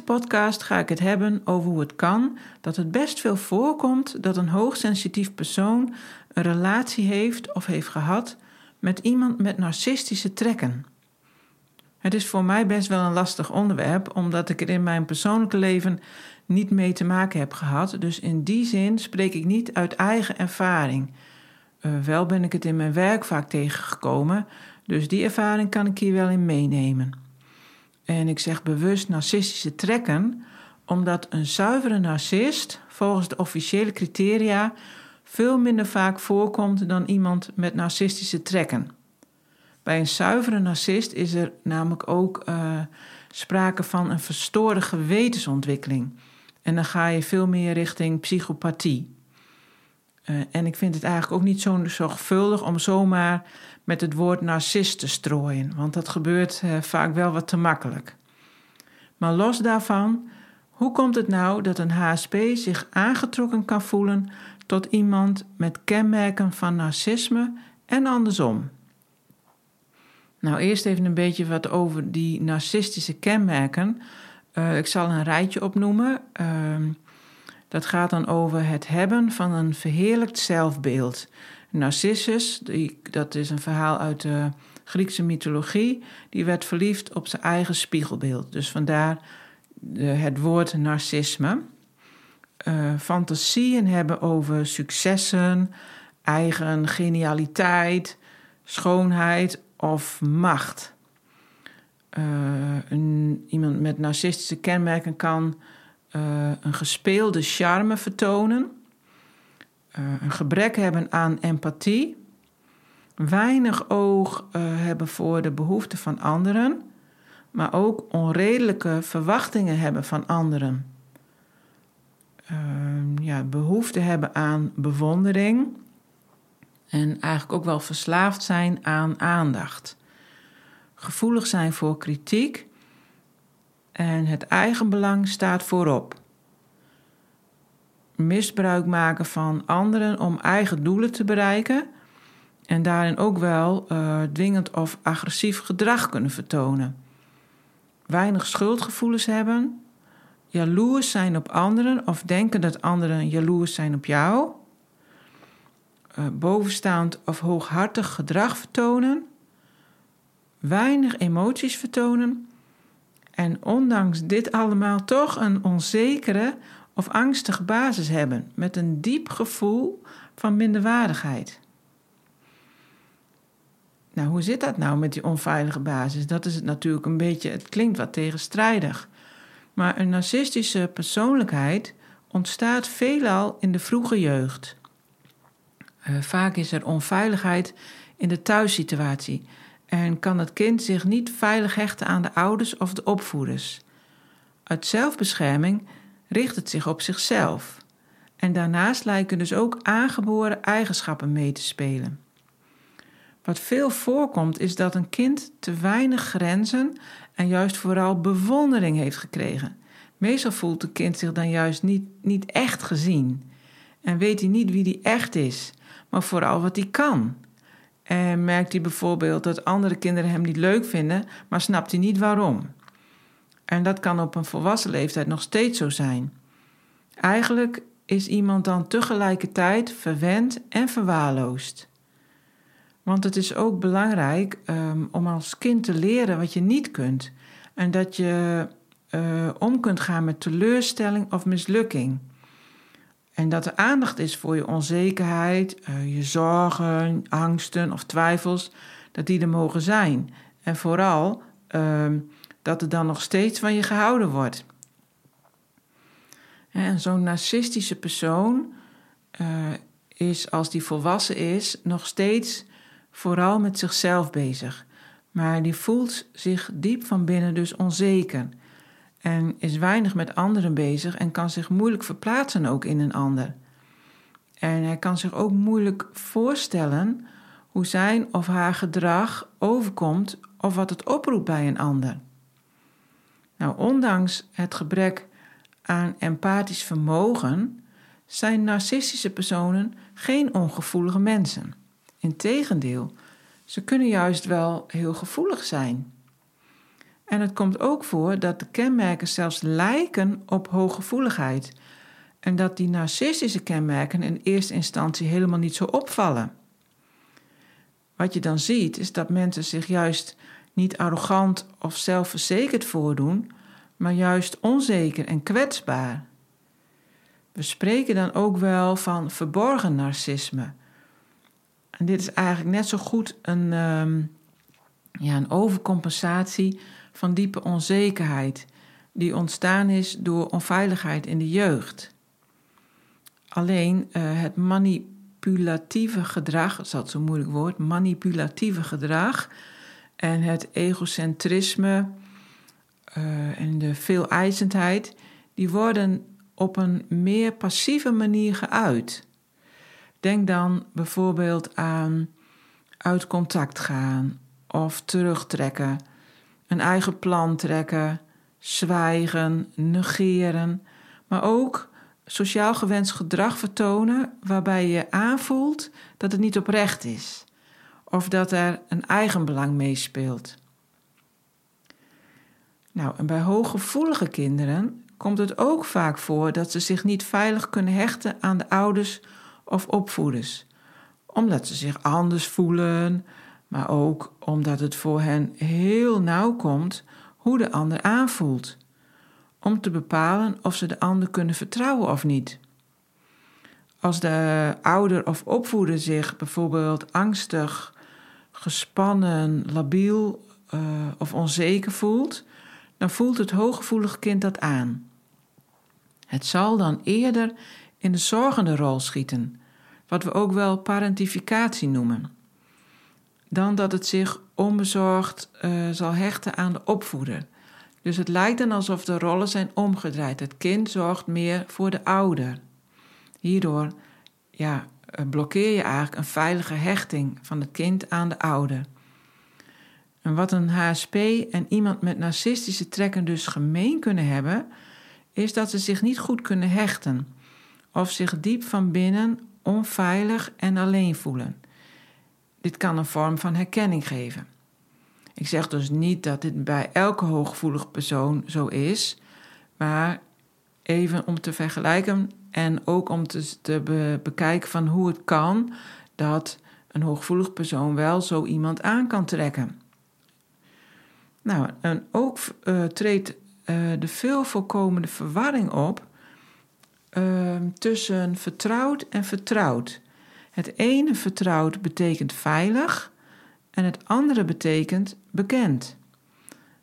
Deze podcast ga ik het hebben over hoe het kan dat het best veel voorkomt dat een hoogsensitief persoon een relatie heeft of heeft gehad met iemand met narcistische trekken. Het is voor mij best wel een lastig onderwerp, omdat ik er in mijn persoonlijke leven niet mee te maken heb gehad. Dus in die zin spreek ik niet uit eigen ervaring. Uh, wel ben ik het in mijn werk vaak tegengekomen, dus die ervaring kan ik hier wel in meenemen. En ik zeg bewust narcistische trekken, omdat een zuivere narcist volgens de officiële criteria veel minder vaak voorkomt dan iemand met narcistische trekken. Bij een zuivere narcist is er namelijk ook uh, sprake van een verstoorde gewetensontwikkeling. En dan ga je veel meer richting psychopathie. Uh, en ik vind het eigenlijk ook niet zo zorgvuldig om zomaar met het woord narcist te strooien, want dat gebeurt uh, vaak wel wat te makkelijk. Maar los daarvan, hoe komt het nou dat een HSP zich aangetrokken kan voelen tot iemand met kenmerken van narcisme en andersom? Nou, eerst even een beetje wat over die narcistische kenmerken. Uh, ik zal een rijtje opnoemen. Dat gaat dan over het hebben van een verheerlijkt zelfbeeld. Narcissus, die, dat is een verhaal uit de Griekse mythologie, die werd verliefd op zijn eigen spiegelbeeld. Dus vandaar het woord narcisme. Uh, fantasieën hebben over successen, eigen genialiteit, schoonheid of macht. Uh, een, iemand met narcistische kenmerken kan uh, een gespeelde charme vertonen, een gebrek hebben aan empathie, weinig oog hebben voor de behoeften van anderen, maar ook onredelijke verwachtingen hebben van anderen. Ja, behoefte hebben aan bewondering. En eigenlijk ook wel verslaafd zijn aan aandacht. Gevoelig zijn voor kritiek en het eigenbelang staat voorop. Misbruik maken van anderen om eigen doelen te bereiken en daarin ook wel uh, dwingend of agressief gedrag kunnen vertonen. Weinig schuldgevoelens hebben, jaloers zijn op anderen of denken dat anderen jaloers zijn op jou uh, bovenstaand of hooghartig gedrag vertonen, weinig emoties vertonen en ondanks dit allemaal toch een onzekere of angstige basis hebben met een diep gevoel van minderwaardigheid. Nou, hoe zit dat nou met die onveilige basis? Dat is het natuurlijk een beetje, het klinkt wat tegenstrijdig. Maar een narcistische persoonlijkheid ontstaat veelal in de vroege jeugd. Uh, vaak is er onveiligheid in de thuissituatie en kan het kind zich niet veilig hechten aan de ouders of de opvoeders. Uit zelfbescherming richt het zich op zichzelf. En daarnaast lijken dus ook aangeboren eigenschappen mee te spelen. Wat veel voorkomt is dat een kind te weinig grenzen en juist vooral bewondering heeft gekregen. Meestal voelt het kind zich dan juist niet, niet echt gezien en weet hij niet wie hij echt is maar vooral wat hij kan. En merkt hij bijvoorbeeld dat andere kinderen hem niet leuk vinden, maar snapt hij niet waarom. En dat kan op een volwassen leeftijd nog steeds zo zijn. Eigenlijk is iemand dan tegelijkertijd verwend en verwaarloosd. Want het is ook belangrijk um, om als kind te leren wat je niet kunt. En dat je uh, om kunt gaan met teleurstelling of mislukking. En dat er aandacht is voor je onzekerheid, uh, je zorgen, angsten of twijfels, dat die er mogen zijn. En vooral ehm, dat er dan nog steeds van je gehouden wordt. En zo'n narcistische persoon uh, is, als die volwassen is, nog steeds vooral met zichzelf bezig. Maar die voelt zich diep van binnen dus onzeker. En is weinig met anderen bezig en kan zich moeilijk verplaatsen ook in een ander. En hij kan zich ook moeilijk voorstellen hoe zijn of haar gedrag overkomt of wat het oproept bij een ander. Nou, ondanks het gebrek aan empathisch vermogen zijn narcistische personen geen ongevoelige mensen. Integendeel, ze kunnen juist wel heel gevoelig zijn. En het komt ook voor dat de kenmerken zelfs lijken op hooggevoeligheid en dat die narcistische kenmerken in eerste instantie helemaal niet zo opvallen. Wat je dan ziet is dat mensen zich juist niet arrogant of zelfverzekerd voordoen, maar juist onzeker en kwetsbaar. We spreken dan ook wel van verborgen narcisme. En dit is eigenlijk net zo goed een, um, ja, een overcompensatie van diepe onzekerheid, die ontstaan is door onveiligheid in de jeugd. Alleen uh, het manipulatieve gedrag, dat is altijd zo'n moeilijk woord, manipulatieve gedrag en het egocentrisme uh, en de veeleisendheid, die worden op een meer passieve manier geuit. Denk dan bijvoorbeeld aan uit contact gaan of terugtrekken, een eigen plan trekken, zwijgen, negeren, maar ook sociaal gewenst gedrag vertonen waarbij je aanvoelt dat het niet oprecht is of dat er een eigen belang meespeelt. Nou, en bij hooggevoelige kinderen komt het ook vaak voor dat ze zich niet veilig kunnen hechten aan de ouders of opvoeders, omdat ze zich anders voelen, maar ook omdat het voor hen heel nauw komt hoe de ander aanvoelt, om te bepalen of ze de ander kunnen vertrouwen of niet. Als de ouder of opvoeder zich bijvoorbeeld angstig, gespannen, labiel uh, of onzeker voelt, dan voelt het hooggevoelig kind dat aan. Het zal dan eerder in de zorgende rol schieten, wat we ook wel parentificatie noemen, dan dat het zich onbezorgd uh, zal hechten aan de opvoeder. Dus het lijkt dan alsof de rollen zijn omgedraaid. Het kind zorgt meer voor de ouder. Hierdoor ja, eh, blokkeer je eigenlijk een veilige hechting van het kind aan de ouder. En wat een HSP en iemand met narcistische trekken dus gemeen kunnen hebben, is dat ze zich niet goed kunnen hechten of zich diep van binnen onveilig en alleen voelen. Dit kan een vorm van herkenning geven. Ik zeg dus niet dat dit bij elke hooggevoelige persoon zo is, maar even om te vergelijken en ook om te, te bekijken van hoe het kan dat een hooggevoelig persoon wel zo iemand aan kan trekken. Nou, en ook uh, treedt uh, de veel voorkomende verwarring op uh, tussen vertrouwd en vertrouwd. Het ene vertrouwd betekent veilig en het andere betekent bekend.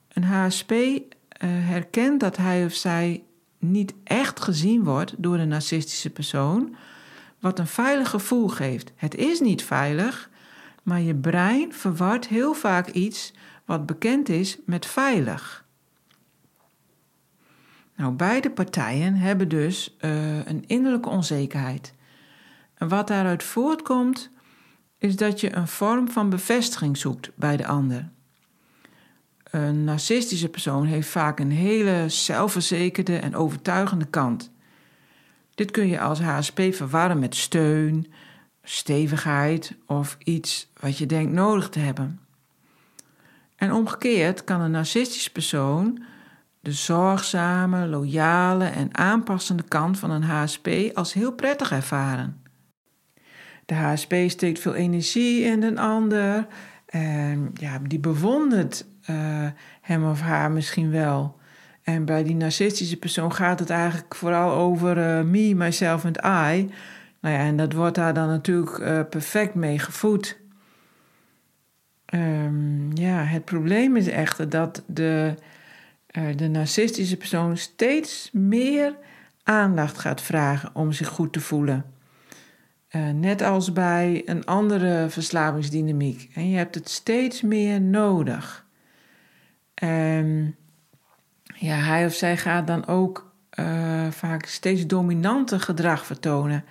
Een HSP uh, herkent dat hij of zij niet echt gezien wordt door de narcistische persoon, wat een veilig gevoel geeft. Het is niet veilig, maar je brein verwart heel vaak iets wat bekend is met veilig. Nou, beide partijen hebben dus uh, een innerlijke onzekerheid. En wat daaruit voortkomt, is dat je een vorm van bevestiging zoekt bij de ander. Een narcistische persoon heeft vaak een hele zelfverzekerde en overtuigende kant. Dit kun je als HSP verwarren met steun, stevigheid of iets wat je denkt nodig te hebben. En omgekeerd kan een narcistische persoon de zorgzame, loyale en aanpassende kant van een HSP als heel prettig ervaren. De HSP steekt veel energie in een ander en ja, die bewondert uh, hem of haar misschien wel. En bij die narcistische persoon gaat het eigenlijk vooral over uh, me, myself and I. Nou ja, en dat wordt daar dan natuurlijk uh, perfect mee gevoed. Ehm, ja, het probleem is echter dat de, de narcistische persoon steeds meer aandacht gaat vragen om zich goed te voelen. Uh, net als bij een andere verslavingsdynamiek. En je hebt het steeds meer nodig. En ja, hij of zij gaat dan ook uh, vaak steeds dominanter gedrag vertonen.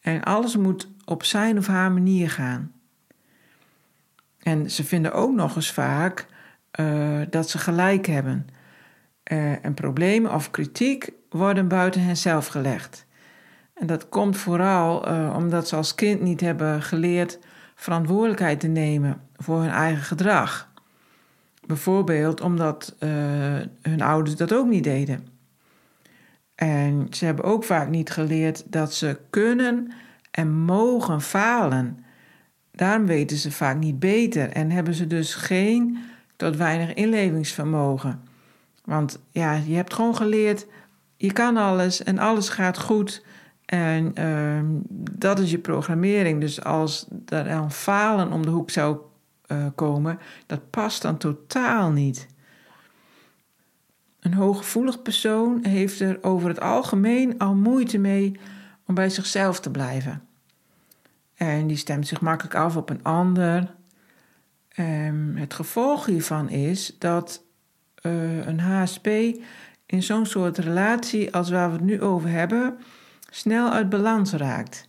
En alles moet op zijn of haar manier gaan. En ze vinden ook nog eens vaak uh, dat ze gelijk hebben. En problemen of kritiek worden buiten henzelf gelegd. En dat komt vooral uh, omdat ze als kind niet hebben geleerd verantwoordelijkheid te nemen voor hun eigen gedrag. Bijvoorbeeld omdat hun ouders dat ook niet deden. En ze hebben ook vaak niet geleerd dat ze kunnen en mogen falen. Daarom weten ze vaak niet beter en hebben ze dus geen tot weinig inlevingsvermogen. Want ja, je hebt gewoon geleerd, je kan alles en alles gaat goed. En uh, dat is je programmering. Dus als er een falen om de hoek zou uh, komen, dat past dan totaal niet. Een hooggevoelig persoon heeft er over het algemeen al moeite mee om bij zichzelf te blijven. En die stemt zich makkelijk af op een ander. Um, het gevolg hiervan is dat uh, een HSP in zo'n soort relatie als waar we het nu over hebben, snel uit balans raakt.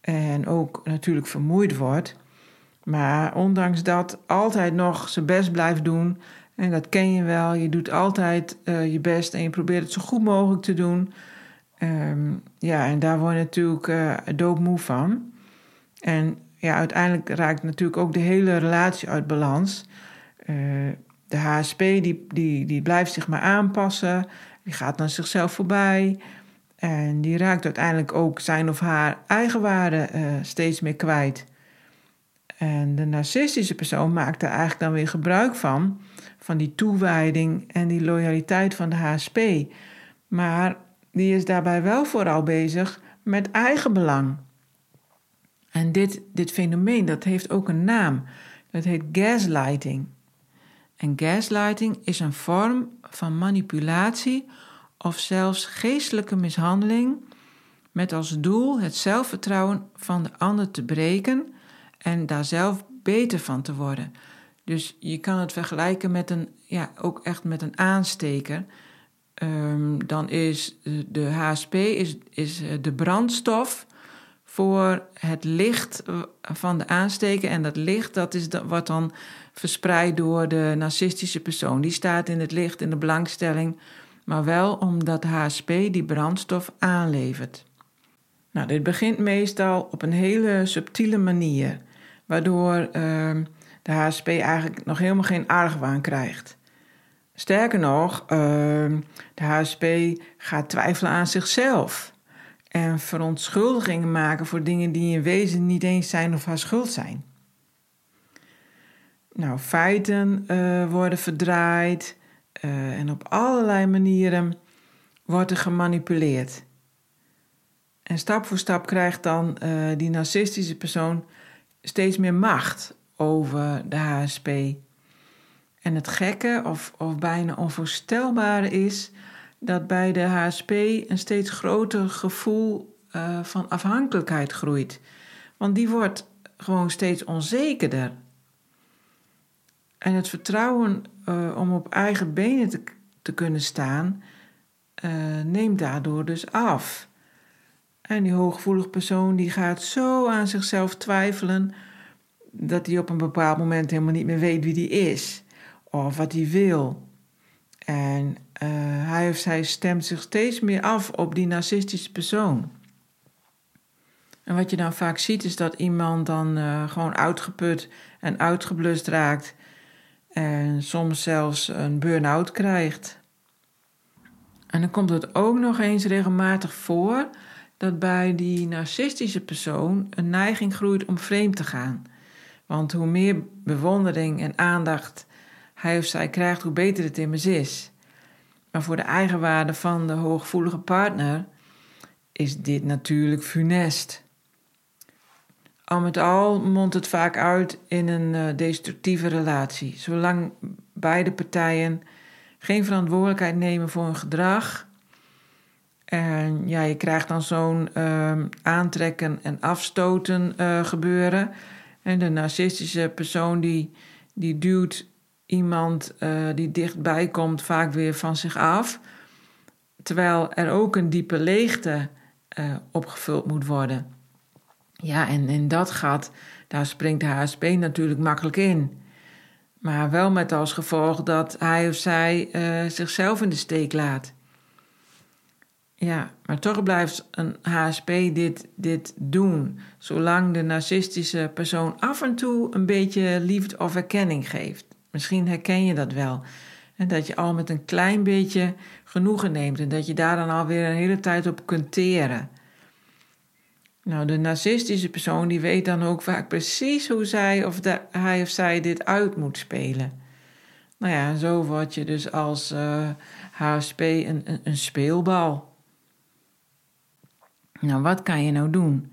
En ook natuurlijk vermoeid wordt, maar ondanks dat altijd nog zijn best blijft doen. En dat ken je wel, je doet altijd uh, je best en je probeert het zo goed mogelijk te doen. Um, ja, en daar word je natuurlijk uh, doodmoe van. En ja, uiteindelijk raakt natuurlijk ook de hele relatie uit balans. Uh, de HSP die, die, die blijft zich maar aanpassen, die gaat naar zichzelf voorbij. En die raakt uiteindelijk ook zijn of haar eigenwaarde uh, steeds meer kwijt. En de narcistische persoon maakt daar eigenlijk dan weer gebruik van, van die toewijding en die loyaliteit van de HSP. Maar die is daarbij wel vooral bezig met eigen belang. En dit, dit fenomeen, dat heeft ook een naam. Dat heet gaslighting. En gaslighting is een vorm van manipulatie of zelfs geestelijke mishandeling met als doel het zelfvertrouwen van de ander te breken en daar zelf beter van te worden. Dus je kan het vergelijken met een, ja, ook echt met een aansteker. Um, dan is de HSP is, is de brandstof voor het licht van de aansteker. En dat licht dat is dat wat dan verspreid door de narcistische persoon. Die staat in het licht, in de belangstelling, maar wel omdat HSP die brandstof aanlevert. Nou, dit begint meestal op een hele subtiele manier, waardoor uh, de HSP eigenlijk nog helemaal geen argwaan krijgt. Sterker nog, uh, de HSP gaat twijfelen aan zichzelf en verontschuldigingen maken voor dingen die in wezen niet eens zijn of haar schuld zijn. Nou, feiten uh, worden verdraaid uh, en op allerlei manieren wordt er gemanipuleerd. En stap voor stap krijgt dan uh, die narcistische persoon steeds meer macht over de HSP. En het gekke of, of bijna onvoorstelbare is dat bij de HSP een steeds groter gevoel uh, van afhankelijkheid groeit. Want die wordt gewoon steeds onzekerder. En het vertrouwen uh, om op eigen benen te, te kunnen staan, uh, neemt daardoor dus af. En die hooggevoelige persoon die gaat zo aan zichzelf twijfelen dat hij op een bepaald moment helemaal niet meer weet wie die is of wat hij wil. En uh, hij of zij stemt zich steeds meer af op die narcistische persoon. En wat je dan vaak ziet is dat iemand dan gewoon uitgeput en uitgeblust raakt. En soms zelfs een burn-out krijgt. En dan komt het ook nog eens regelmatig voor dat bij die narcistische persoon een neiging groeit om vreemd te gaan. Want hoe meer bewondering en aandacht hij of zij krijgt, hoe beter het immers is. Maar voor de eigenwaarde van de hooggevoelige partner is dit natuurlijk funest. Al met al mondt het vaak uit in een uh, destructieve relatie. Zolang beide partijen geen verantwoordelijkheid nemen voor hun gedrag. En ja, je krijgt dan zo'n uh, aantrekken en afstoten uh, gebeuren. En de narcistische persoon die, die duwt iemand uh, die dichtbij komt vaak weer van zich af. Terwijl er ook een diepe leegte opgevuld moet worden. Ja, en in dat gat, daar springt de HSP natuurlijk makkelijk in. Maar wel met als gevolg dat hij of zij uh, zichzelf in de steek laat. Ja, maar toch blijft een HSP dit, dit doen, zolang de narcistische persoon af en toe een beetje liefde of erkenning geeft. Misschien herken je dat wel. En dat je al met een klein beetje genoegen neemt en dat je daar dan alweer een hele tijd op kunt teren. Nou, de narcistische persoon die weet dan ook vaak precies hoe zij of hij of zij dit uit moet spelen. Nou ja, zo word je dus als uh, eh, HSP een, een, speelbal. Nou, wat kan je nou doen?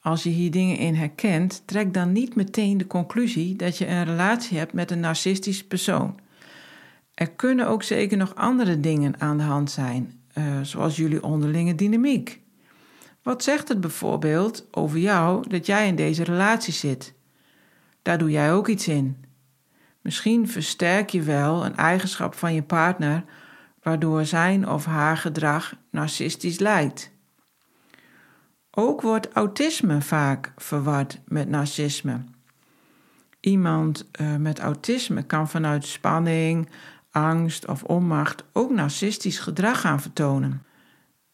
Als je hier dingen in herkent, trek dan niet meteen de conclusie dat je een relatie hebt met een narcistische persoon. Er kunnen ook zeker nog andere dingen aan de hand zijn, uh, zoals jullie onderlinge dynamiek. Wat zegt het bijvoorbeeld over jou dat jij in deze relatie zit? Daar doe jij ook iets in. Misschien versterk je wel een eigenschap van je partner waardoor zijn of haar gedrag narcistisch lijkt. Ook wordt autisme vaak verward met narcisme. Iemand uh, met autisme kan vanuit spanning, angst of onmacht ook narcistisch gedrag gaan vertonen.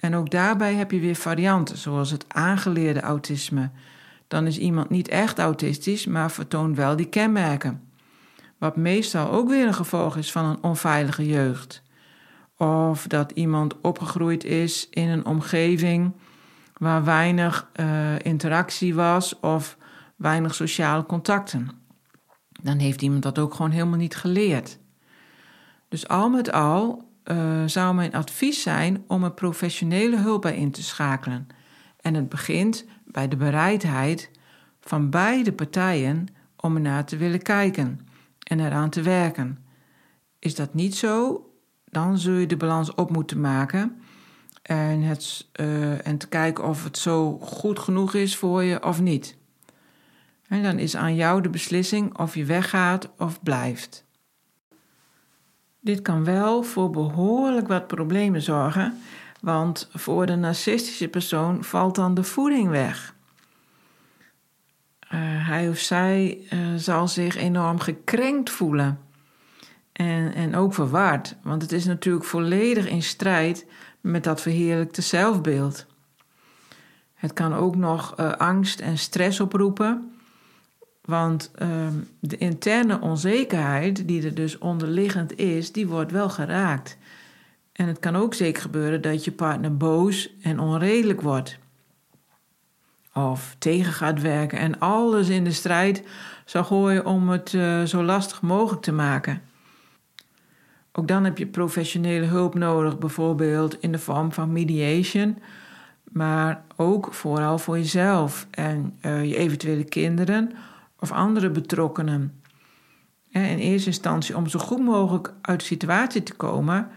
En ook daarbij heb je weer varianten, zoals het aangeleerde autisme. Dan is iemand niet echt autistisch, maar vertoont wel die kenmerken. Wat meestal ook weer een gevolg is van een onveilige jeugd. Of dat iemand opgegroeid is in een omgeving waar weinig uh, interactie was of weinig sociale contacten. Dan heeft iemand dat ook gewoon helemaal niet geleerd. Dus al met al uh, zou mijn advies zijn om er professionele hulp bij in te schakelen. En het begint bij de bereidheid van beide partijen om ernaar te willen kijken en eraan te werken. Is dat niet zo, dan zul je de balans op moeten maken en, het, uh, en te kijken of het zo goed genoeg is voor je of niet. En dan is aan jou de beslissing of je weggaat of blijft. Dit kan wel voor behoorlijk wat problemen zorgen, want voor de narcistische persoon valt dan de voeding weg. Uh, hij of zij uh, zal zich enorm gekrenkt voelen en, en ook verward, want het is natuurlijk volledig in strijd met dat verheerlijkte zelfbeeld. Het kan ook nog uh, angst en stress oproepen, want ehm, de interne onzekerheid, die er dus onderliggend is, die wordt wel geraakt. En het kan ook zeker gebeuren dat je partner boos en onredelijk wordt. Of tegen gaat werken en alles in de strijd zal gooien om het uh, zo lastig mogelijk te maken. Ook dan heb je professionele hulp nodig, bijvoorbeeld in de vorm van mediation, maar ook vooral voor jezelf en uh, je eventuele kinderen of andere betrokkenen. In eerste instantie om zo goed mogelijk uit de situatie te komen,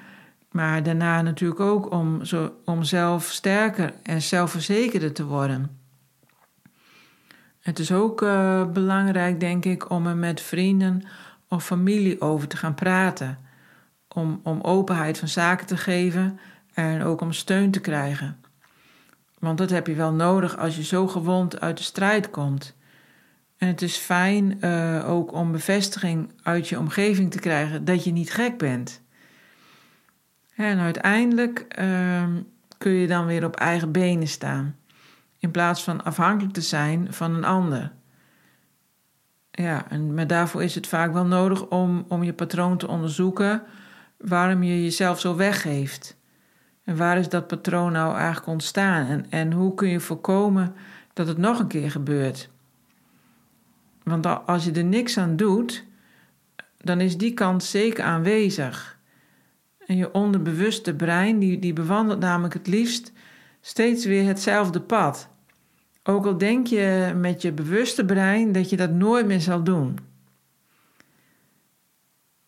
maar daarna natuurlijk ook om, zo, om zelf sterker en zelfverzekerder te worden. Het is ook uh, belangrijk, denk ik, om er met vrienden of familie over te gaan praten. Om, om openheid van zaken te geven en ook om steun te krijgen. Want dat heb je wel nodig als je zo gewond uit de strijd komt. En het is fijn uh, ook om bevestiging uit je omgeving te krijgen dat je niet gek bent. En uiteindelijk uh, kun je dan weer op eigen benen staan, in plaats van afhankelijk te zijn van een ander. Ja, en, maar daarvoor is het vaak wel nodig om, om je patroon te onderzoeken waarom je jezelf zo weggeeft. En waar is dat patroon nou eigenlijk ontstaan? En, en hoe kun je voorkomen dat het nog een keer gebeurt? Want als je er niks aan doet, dan is die kant zeker aanwezig. En je onderbewuste brein, die, die bewandelt namelijk het liefst steeds weer hetzelfde pad. Ook al denk je met je bewuste brein dat je dat nooit meer zal doen.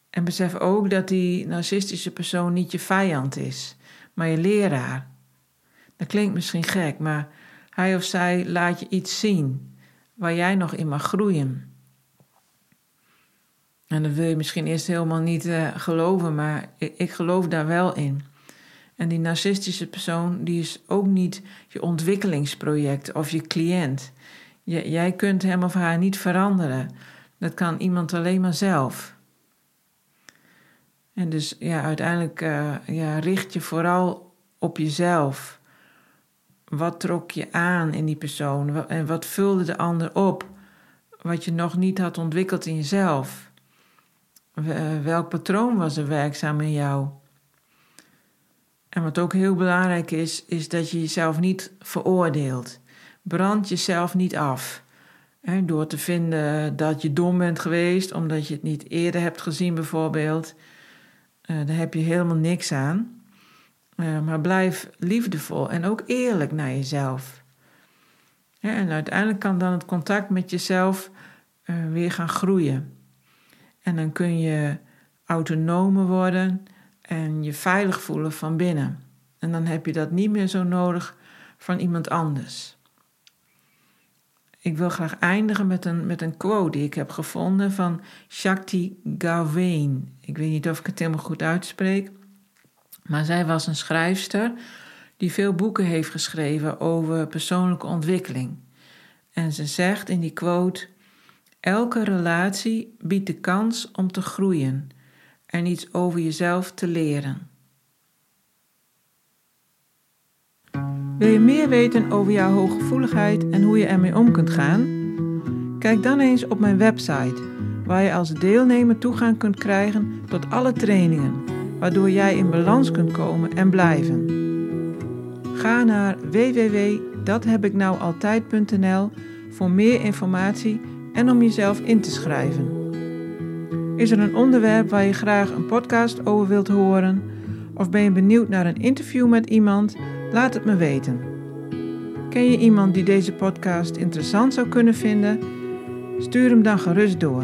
En besef ook dat die narcistische persoon niet je vijand is, maar je leraar. Dat klinkt misschien gek, maar hij of zij laat je iets zien waar jij nog in mag groeien. En dat wil je misschien eerst helemaal niet uh, geloven, maar ik, ik geloof daar wel in. En die narcistische persoon, die is ook niet je ontwikkelingsproject of je cliënt. Jij kunt hem of haar niet veranderen. Dat kan iemand alleen maar zelf. En dus ja, uiteindelijk uh, ja, richt je vooral op jezelf. Wat trok je aan in die persoon en wat vulde de ander op? Wat je nog niet had ontwikkeld in jezelf. Welk patroon was er werkzaam in jou? En wat ook heel belangrijk is, is dat je jezelf niet veroordeelt. Brand jezelf niet af. Door te vinden dat je dom bent geweest, omdat je het niet eerder hebt gezien, bijvoorbeeld. Uh, daar heb je helemaal niks aan. Maar blijf liefdevol en ook eerlijk naar jezelf. en uiteindelijk kan dan het contact met jezelf uh, weer gaan groeien. En dan kun je autonomer worden en je veilig voelen van binnen. En dan heb je dat niet meer zo nodig van iemand anders. Ik wil graag eindigen met een, met een quote die ik heb gevonden van Shakti Gawain. Ik weet niet of ik het helemaal goed uitspreek, maar zij was een schrijfster die veel boeken heeft geschreven over persoonlijke ontwikkeling. En ze zegt in die quote: Elke relatie biedt de kans om te groeien en iets over jezelf te leren. Wil je meer weten over jouw hooggevoeligheid en hoe je ermee om kunt gaan? Kijk dan eens op mijn website, waar je als deelnemer toegang kunt krijgen tot alle trainingen, waardoor jij in balans kunt komen en blijven. Ga naar www.dathebiknoualtijd.nl voor meer informatie en om jezelf in te schrijven. Is er een onderwerp waar je graag een podcast over wilt horen? Of ben je benieuwd naar een interview met iemand? Laat het me weten. Ken je iemand die deze podcast interessant zou kunnen vinden? Stuur hem dan gerust door.